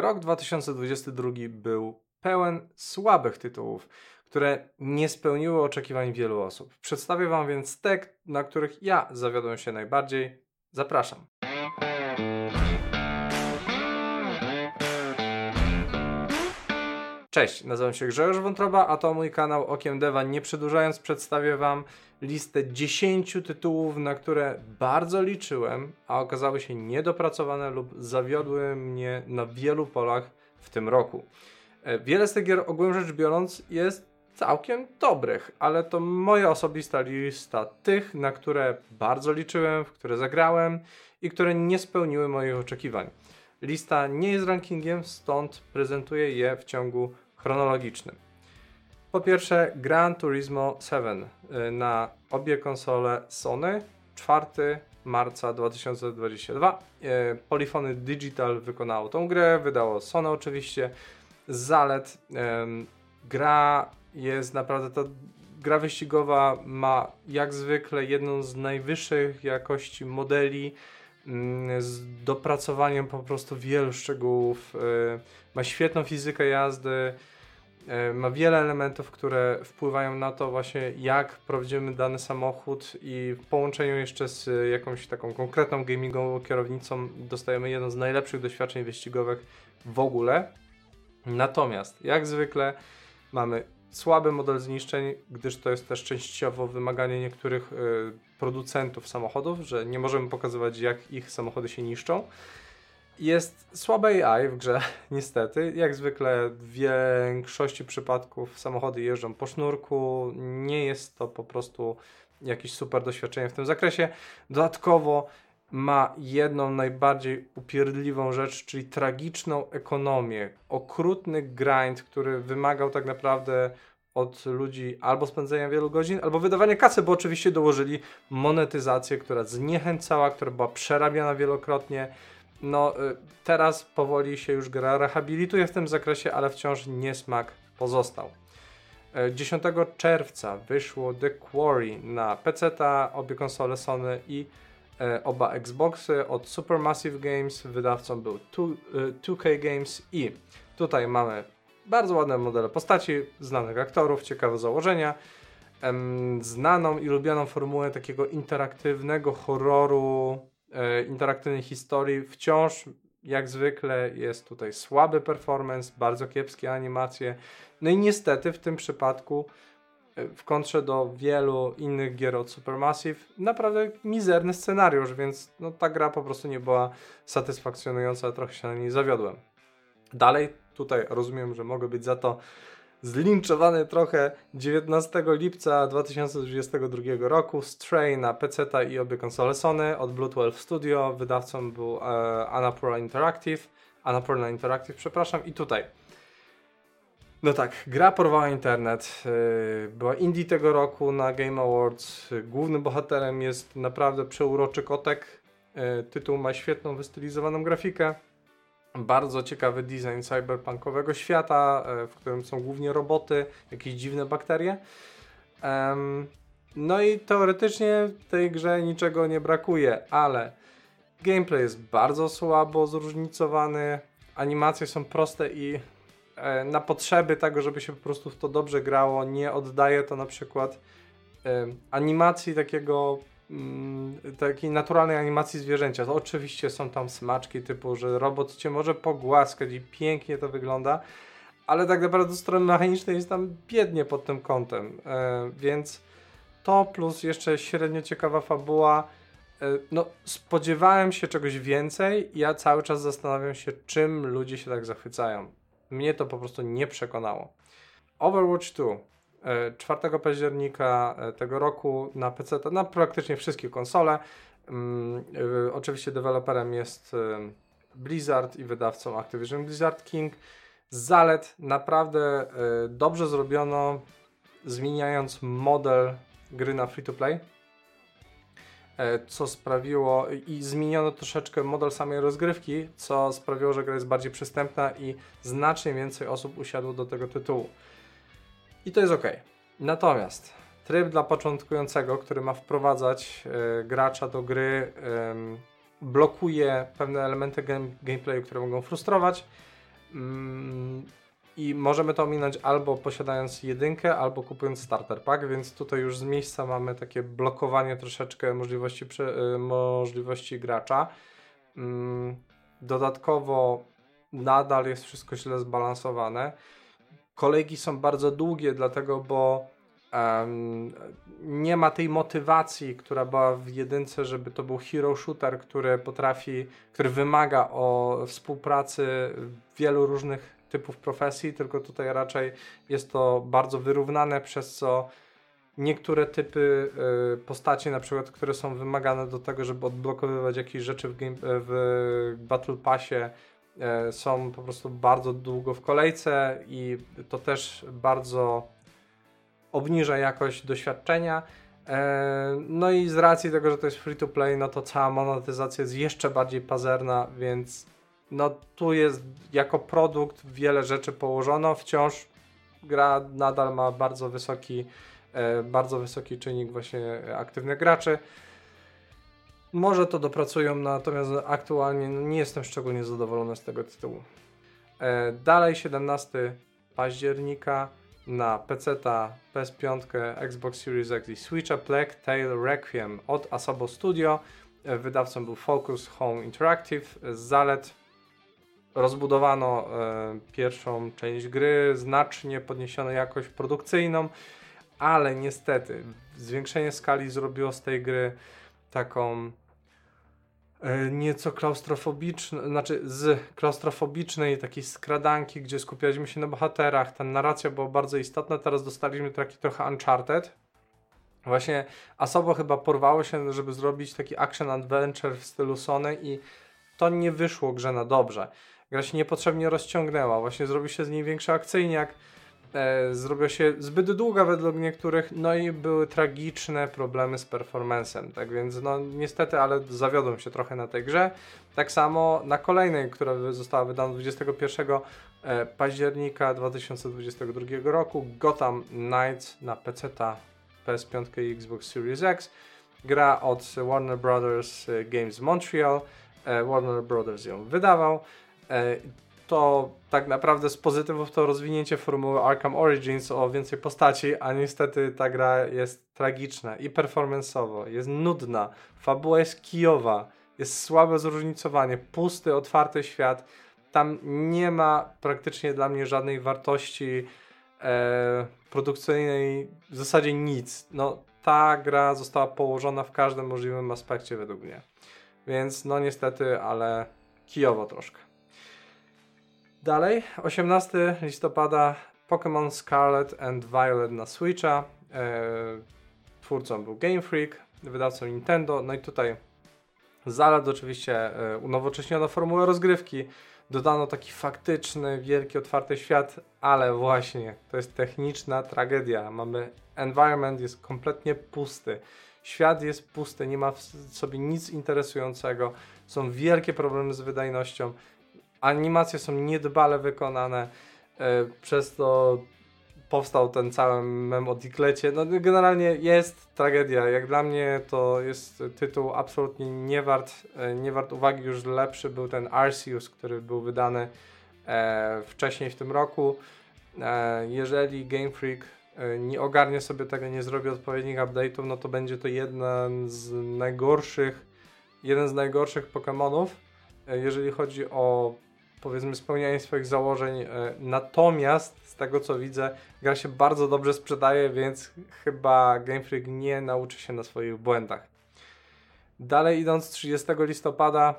rok 2022 był pełen słabych tytułów, które nie spełniły oczekiwań wielu osób. Przedstawię Wam więc te, na których ja zawiodłem się najbardziej. Zapraszam. Cześć, nazywam się Grzegorz Wątroba, a to mój kanał Okiem Deva. Nie przedłużając, przedstawię Wam listę 10 tytułów, na które bardzo liczyłem, a okazały się niedopracowane lub zawiodły mnie na wielu polach w tym roku. E, wiele z tych gier, ogólnie rzecz biorąc, jest całkiem dobrych, ale to moja osobista lista tych, na które bardzo liczyłem, w które zagrałem i które nie spełniły moich oczekiwań. Lista nie jest rankingiem, stąd prezentuję je w ciągu chronologicznym. Po pierwsze Gran Turismo 7 y, na obie konsole Sony 4 marca 2022. Y, Polyphony Digital wykonało tą grę, wydało Sony oczywiście. Z zalet gra jest naprawdę ta gra wyścigowa ma jak zwykle jedną z najwyższych jakości modeli mm, z dopracowaniem po prostu wielu szczegółów. Y, ma świetną fizykę jazdy, ma wiele elementów, które wpływają na to właśnie jak prowadzimy dany samochód i w połączeniu jeszcze z jakąś taką konkretną gamingową kierownicą dostajemy jedno z najlepszych doświadczeń wyścigowych w ogóle. Natomiast jak zwykle mamy słaby model zniszczeń, gdyż to jest też częściowo wymaganie niektórych y, producentów samochodów, że nie możemy pokazywać jak ich samochody się niszczą. Jest słabe AI w grze, niestety. Jak zwykle w większości przypadków samochody jeżdżą po sznurku. Nie jest to po prostu jakieś super doświadczenie w tym zakresie. Dodatkowo ma jedną najbardziej upierdliwą rzecz, czyli tragiczną ekonomię. Okrutny grind, który wymagał tak naprawdę od ludzi albo spędzenia wielu godzin, albo wydawania kasy, bo oczywiście dołożyli monetyzację, która zniechęcała, która była przerabiana wielokrotnie no y, teraz powoli się już gra rehabilituje w tym zakresie, ale wciąż niesmak pozostał. 10 e, czerwca wyszło The Quarry na PC, obie konsole Sony i e, oba Xboxy od Supermassive Games. Wydawcą był 2K e, Games i tutaj mamy bardzo ładne modele postaci, znanych aktorów, ciekawe założenia, znaną i lubianą formułę takiego interaktywnego horroru interaktywnej historii wciąż jak zwykle jest tutaj słaby performance, bardzo kiepskie animacje. No i niestety w tym przypadku e, w kontrze do wielu innych gier od Supermassive naprawdę mizerny scenariusz, więc no, ta gra po prostu nie była satysfakcjonująca, trochę się na niej zawiodłem. Dalej tutaj rozumiem, że mogę być za to zlinczowany trochę 19 lipca 2022 roku Stray na PC i obie konsole Sony od Blue 12 Studio. Wydawcą był e, Annapurna Interactive. Annapurna Interactive, przepraszam. I tutaj. No tak, gra porwała internet. E, była indie tego roku na Game Awards. Głównym bohaterem jest naprawdę przeuroczy kotek. E, tytuł ma świetną, wystylizowaną grafikę bardzo ciekawy design cyberpunkowego świata, e, w którym są głównie roboty, jakieś dziwne bakterie. no i teoretycznie w tej grze niczego nie brakuje, ale gameplay jest bardzo słabo zróżnicowany, animacje są proste i e, na potrzeby tego, żeby się po prostu w to dobrze grało, nie oddaje to na przykład animacji takiego takiej naturalnej animacji zwierzęcia. To oczywiście są tam smaczki typu, że robot cię może pogłaskać i pięknie to wygląda, ale tak naprawdę do strony mechanicznej jest tam biednie pod tym kątem. E, więc to plus jeszcze średnio ciekawa fabuła. E, no, spodziewałem się czegoś więcej. Ja cały czas zastanawiam się, czym ludzie się tak zachwycają. Mnie to po prostu nie przekonało. Overwatch 2 4 e, października e, tego roku na PC, na praktycznie wszystkie konsole. Mm, e, oczywiście deweloperem jest Blizzard i wydawcą Activision Blizzard King. Zalet naprawdę dobrze zrobiono, zmieniając model gry na free to play co sprawiło i zmieniono troszeczkę model samej rozgrywki, co sprawiło, że gra jest bardziej przystępna i znacznie więcej osób usiadło do tego tytułu. I to jest ok. Natomiast tryb dla początkującego, który ma wprowadzać y, gracza do gry, y, blokuje pewne elementy game, gameplayu, które mogą frustrować. Mm, I możemy to ominąć albo posiadając jedynkę, albo kupując starter pack, więc tutaj już z miejsca mamy takie blokowanie troszeczkę możliwości, y, możliwości gracza. Mm, dodatkowo nadal jest wszystko źle zbalansowane. Kolejki są bardzo długie, dlatego, bo um, nie ma tej motywacji, która była w jedynce, żeby to był hero shooter, który potrafi, który wymaga o współpracy wielu różnych typów profesji, tylko tutaj raczej jest to bardzo wyrównane, przez co niektóre typy y, postaci, na przykład, które są wymagane do tego, żeby odblokowywać jakieś rzeczy w, game, w Battle Passie, są po prostu bardzo długo w kolejce i to też bardzo obniża jakość doświadczenia. E, no i z racji tego, że to jest free to play, no to cała monetyzacja jest jeszcze bardziej pazerna, więc no tu jest jako produkt wiele rzeczy położono, wciąż gra nadal ma bardzo wysoki E, bardzo wysoki czynnik właśnie aktywnych graczy. Może to dopracują, natomiast aktualnie nie jestem szczególnie zadowolony z tego tytułu. E, dalej 17 października na PC, PS5, Xbox Series X i Switcha Plague Tale Requiem od Asobo Studio. E, wydawcą był Focus Home Interactive. Z zalet rozbudowano e, pierwszą część gry, znacznie podniesiono jakość produkcyjną ale niestety zwiększenie skali zrobiło z tej gry taką nieco klaustrofobiczną, znaczy z klaustrofobicznej takiej skradanki, gdzie skupialiśmy się na bohaterach, ta narracja była bardzo istotna, teraz dostaliśmy taki trochę Uncharted. Właśnie Asobo chyba porwało się, żeby zrobić taki action adventure w stylu Sony i to nie wyszło grze na dobrze. Gra się niepotrzebnie rozciągnęła, właśnie zrobił się z niej większy akcyjniak, e, zrobiła się zbyt długa według niektórych, no i były tragiczne problemy z performancem, tak więc no niestety, ale zawiodłem się trochę na tej grze. Tak samo na kolejnej, która została wydana 21 e, października 2022 roku, Gotham Knights na PC, PS5 i Xbox Series X. Gra od Warner Brothers e, Games Montreal. Warner Brothers ją wydawał. To tak naprawdę z pozytywów to rozwinięcie formuły Arkham Origins o więcej postaci, a niestety ta gra jest tragiczna i performanceowo, jest nudna, fabuła jest kijowa, jest słabe zróżnicowanie, pusty, otwarty świat. Tam nie ma praktycznie dla mnie żadnej wartości e, produkcyjnej, w zasadzie nic. No, ta gra została położona w każdym możliwym aspekcie według mnie. Więc no niestety, ale kijowo troszkę. Dalej, 18 listopada Pokémon Scarlet and Violet na Switcha. E, twórcą był Game Freak, wydawcą Nintendo. No i tutaj zalet oczywiście e, unowocześniono formułę rozgrywki. Dodano taki faktyczny, wielki, otwarty świat, ale właśnie to jest techniczna tragedia. Mamy environment jest kompletnie pusty. Świat jest pusty, nie ma w sobie nic interesującego. Są wielkie problemy z wydajnością animacje są niedbale wykonane, e, przez to powstał ten cały mem o Diklecie. No generalnie jest tragedia. Jak dla mnie to jest tytuł absolutnie nie wart, e, nie wart uwagi. Już lepszy był ten Arceus, który był wydany e, wcześniej w tym roku. Jeżeli Game Freak nie ogarnie sobie tego, nie zrobi odpowiednich update'ów, no to będzie to jeden z najgorszych, jeden z najgorszych Pokémonów, jeżeli chodzi o powiedzmy spełnianie swoich założeń. E, natomiast z tego co widzę, gra się bardzo dobrze sprzedaje, więc chyba Game Freak nie nauczy się na swoich błędach. Dalej idąc 30 listopada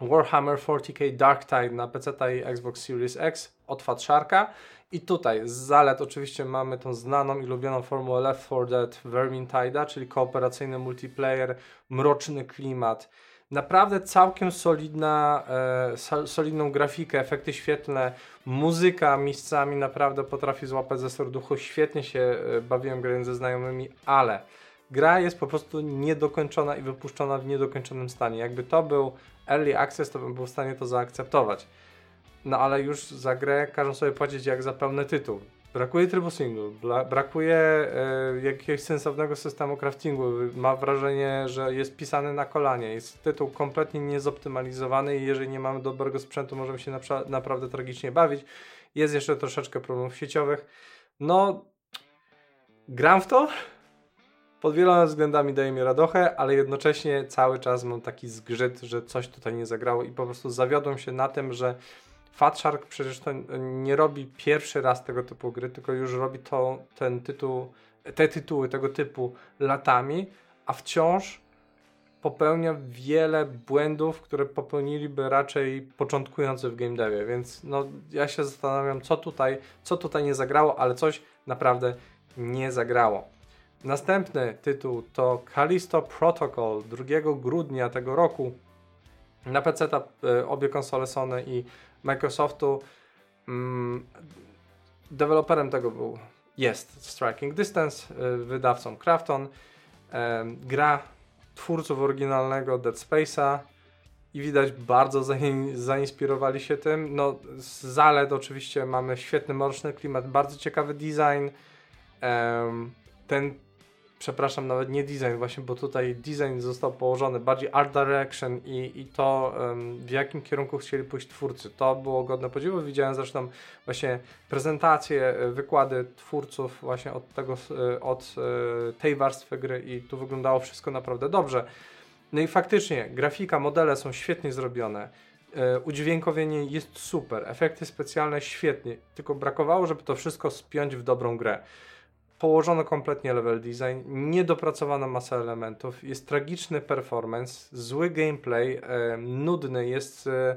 Warhammer 40k Dark Tide na PC i Xbox Series X od Fatsharka. I tutaj z zalet oczywiście mamy tą znaną i lubioną formułę Left 4 Dead Vermintide'a, czyli kooperacyjny multiplayer, mroczny klimat, naprawdę całkiem solidna, e, solidną grafikę, efekty świetlne, muzyka miejscami naprawdę potrafi złapać ze serduchu, świetnie się e, bawiłem grając ze znajomymi, ale gra jest po prostu niedokończona i wypuszczona w niedokończonym stanie. Jakby to był early access, to bym był w stanie to zaakceptować. No ale już za grę każą sobie płacić jak za pełny tytuł. Brakuje trybu single, brakuje e, jakiegoś sensownego systemu craftingu. Ma wrażenie, że jest pisany na kolanie. Jest tytuł kompletnie niezoptymalizowany i jeżeli nie mamy dobrego sprzętu, możemy się naprawdę tragicznie bawić. Jest jeszcze troszeczkę problemów sieciowych. No, gram w to. Pod wieloma względami daje mi radochę, ale jednocześnie cały czas mam taki zgrzyt, że coś tutaj nie zagrało i po prostu zawiodłem się na tym, że Fat Shark przecież to nie robi pierwszy raz tego typu gry, tylko już robi to, ten tytuł, te tytuły tego typu latami, a wciąż popełnia wiele błędów, które popełniliby raczej początkujący w game devie, więc no ja się zastanawiam, co tutaj, co tutaj nie zagrało, ale coś naprawdę nie zagrało. Następny tytuł to Callisto Protocol 2 grudnia tego roku. Na PC e, obie konsole Sony i Microsoftu. Mm, deweloperem tego był, jest Striking Distance, y, wydawcą Krafton. gra twórców oryginalnego Dead Space'a i widać bardzo zainspirowali się tym. No, z zalet oczywiście mamy świetny mroczny klimat, bardzo ciekawy design. ten przepraszam, nawet nie design właśnie, bo tutaj design został położony bardziej art direction i, i to w jakim kierunku chcieli pójść twórcy. To było godne podziwu. Widziałem zresztą właśnie prezentacje, e, wykłady twórców właśnie od tego, e, od e, tej warstwy gry i tu wyglądało wszystko naprawdę dobrze. No i faktycznie grafika, modele są świetnie zrobione. Udźwiękowienie jest super, efekty specjalne świetnie, tylko brakowało, żeby to wszystko spiąć w dobrą grę położono kompletnie level design, niedopracowano masę elementów, jest tragiczny performance, zły gameplay, e, nudny, jest e,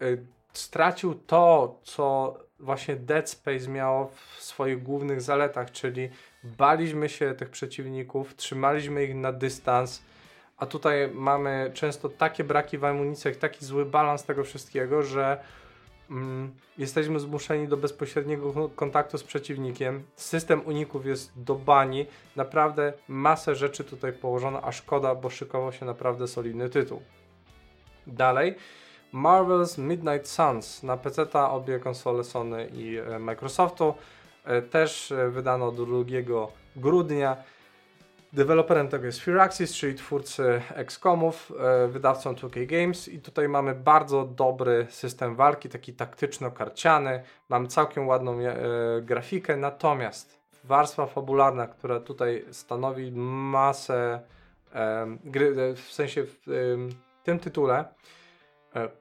e, stracił to, co właśnie Dead Space miało w swoich głównych zaletach, czyli baliśmy się tych przeciwników, trzymaliśmy ich na dystans, a tutaj mamy często takie braki w amunicjach, taki zły balans tego wszystkiego, że mm, jesteśmy zmuszeni do bezpośredniego kontaktu z przeciwnikiem. System uników jest do bani. Naprawdę masę rzeczy tutaj położono, a szkoda, bo szykował się naprawdę solidny tytuł. Dalej. Marvel's Midnight Suns na PC, obie konsole Sony i e, Microsoftu. E, też e, wydano 2 grudnia. Deweloperem tego jest Firaxis, czyli twórcy XCOMów, e, wydawcą 2K Games. I tutaj mamy bardzo dobry system walki, taki taktyczno-karciany, mamy całkiem ładną e, grafikę, natomiast warstwa fabularna, która tutaj stanowi masę e, gry, w sensie w tym tytule,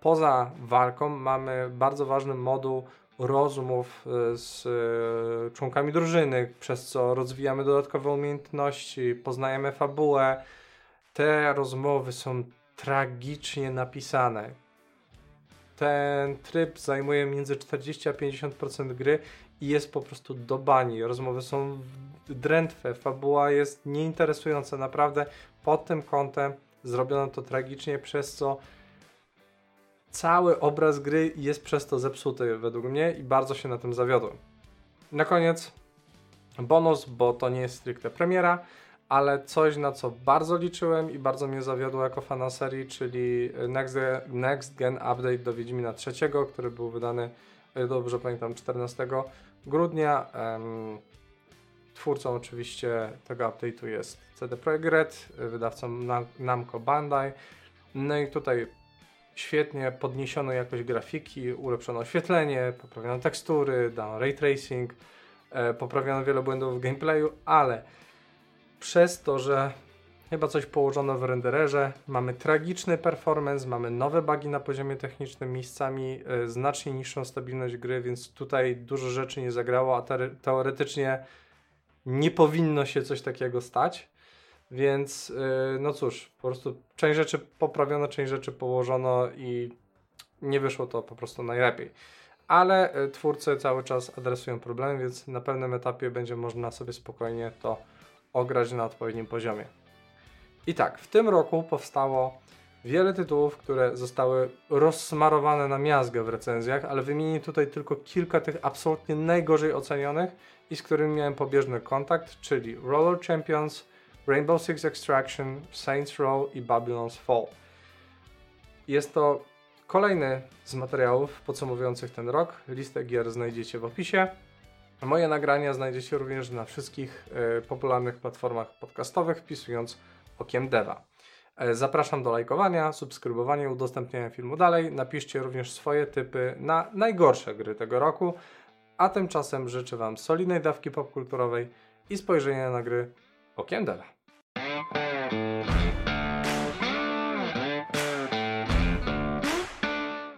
poza walką mamy bardzo ważny moduł rozmów e, z e, członkami drużyny, przez co rozwijamy dodatkowe umiejętności, poznajemy fabułę. Te rozmowy są tragicznie napisane. Ten tryb zajmuje między 40 a 50% gry i jest po prostu do bani. Rozmowy są drętwe, fabuła jest nieinteresująca. Naprawdę pod tym kątem zrobiono to tragicznie, przez co cały obraz gry jest przez to zepsuty według mnie i bardzo się na tym zawiodłem. Na koniec bonus, bo to nie jest stricte premiera, ale coś na co bardzo liczyłem i bardzo mnie zawiodło jako fana serii, czyli Next, Next Gen Update do Wiedźmina III, który był wydany, e, dobrze pamiętam, 14 grudnia. Twórcą oczywiście tego update'u jest CD Projekt Red, wydawcą Namco Bandai. No i tutaj świetnie podniesiono jakość grafiki, ulepszono oświetlenie, poprawiono tekstury, dano ray tracing, e, poprawiono wiele błędów w gameplayu, ale przez to, że chyba coś położono w rendererze, mamy tragiczny performance, mamy nowe bugi na poziomie technicznym, miejscami e, znacznie niższą stabilność gry, więc tutaj dużo rzeczy nie zagrało, a teoretycznie nie powinno się coś takiego stać. Więc yy, no cóż, po prostu część rzeczy poprawiono, część rzeczy położono i nie wyszło to po prostu najlepiej. Ale y, twórcy cały czas adresują problemy, więc na pewnym etapie będzie można sobie spokojnie to ograć na odpowiednim poziomie. I tak, w tym roku powstało wiele tytułów, które zostały rozsmarowane na miazgę w recenzjach, ale wymienię tutaj tylko kilka tych absolutnie najgorzej ocenionych i z którymi miałem pobieżny kontakt, czyli Roller Champions, Rainbow Six Extraction, Saints Row i Babylon's Fall. Jest to kolejny z materiałów podsumowujących ten rok. Listę gier znajdziecie w opisie. Moje nagrania znajdziecie również na wszystkich e, popularnych platformach podcastowych, wpisując Okiem Deva. E, Zapraszam do lajkowania, subskrybowania, udostępniania filmu dalej. Napiszcie również swoje typy na najgorsze gry tego roku. A tymczasem życzę Wam solidnej dawki popkulturowej i spojrzenia na gry Okiem Deva.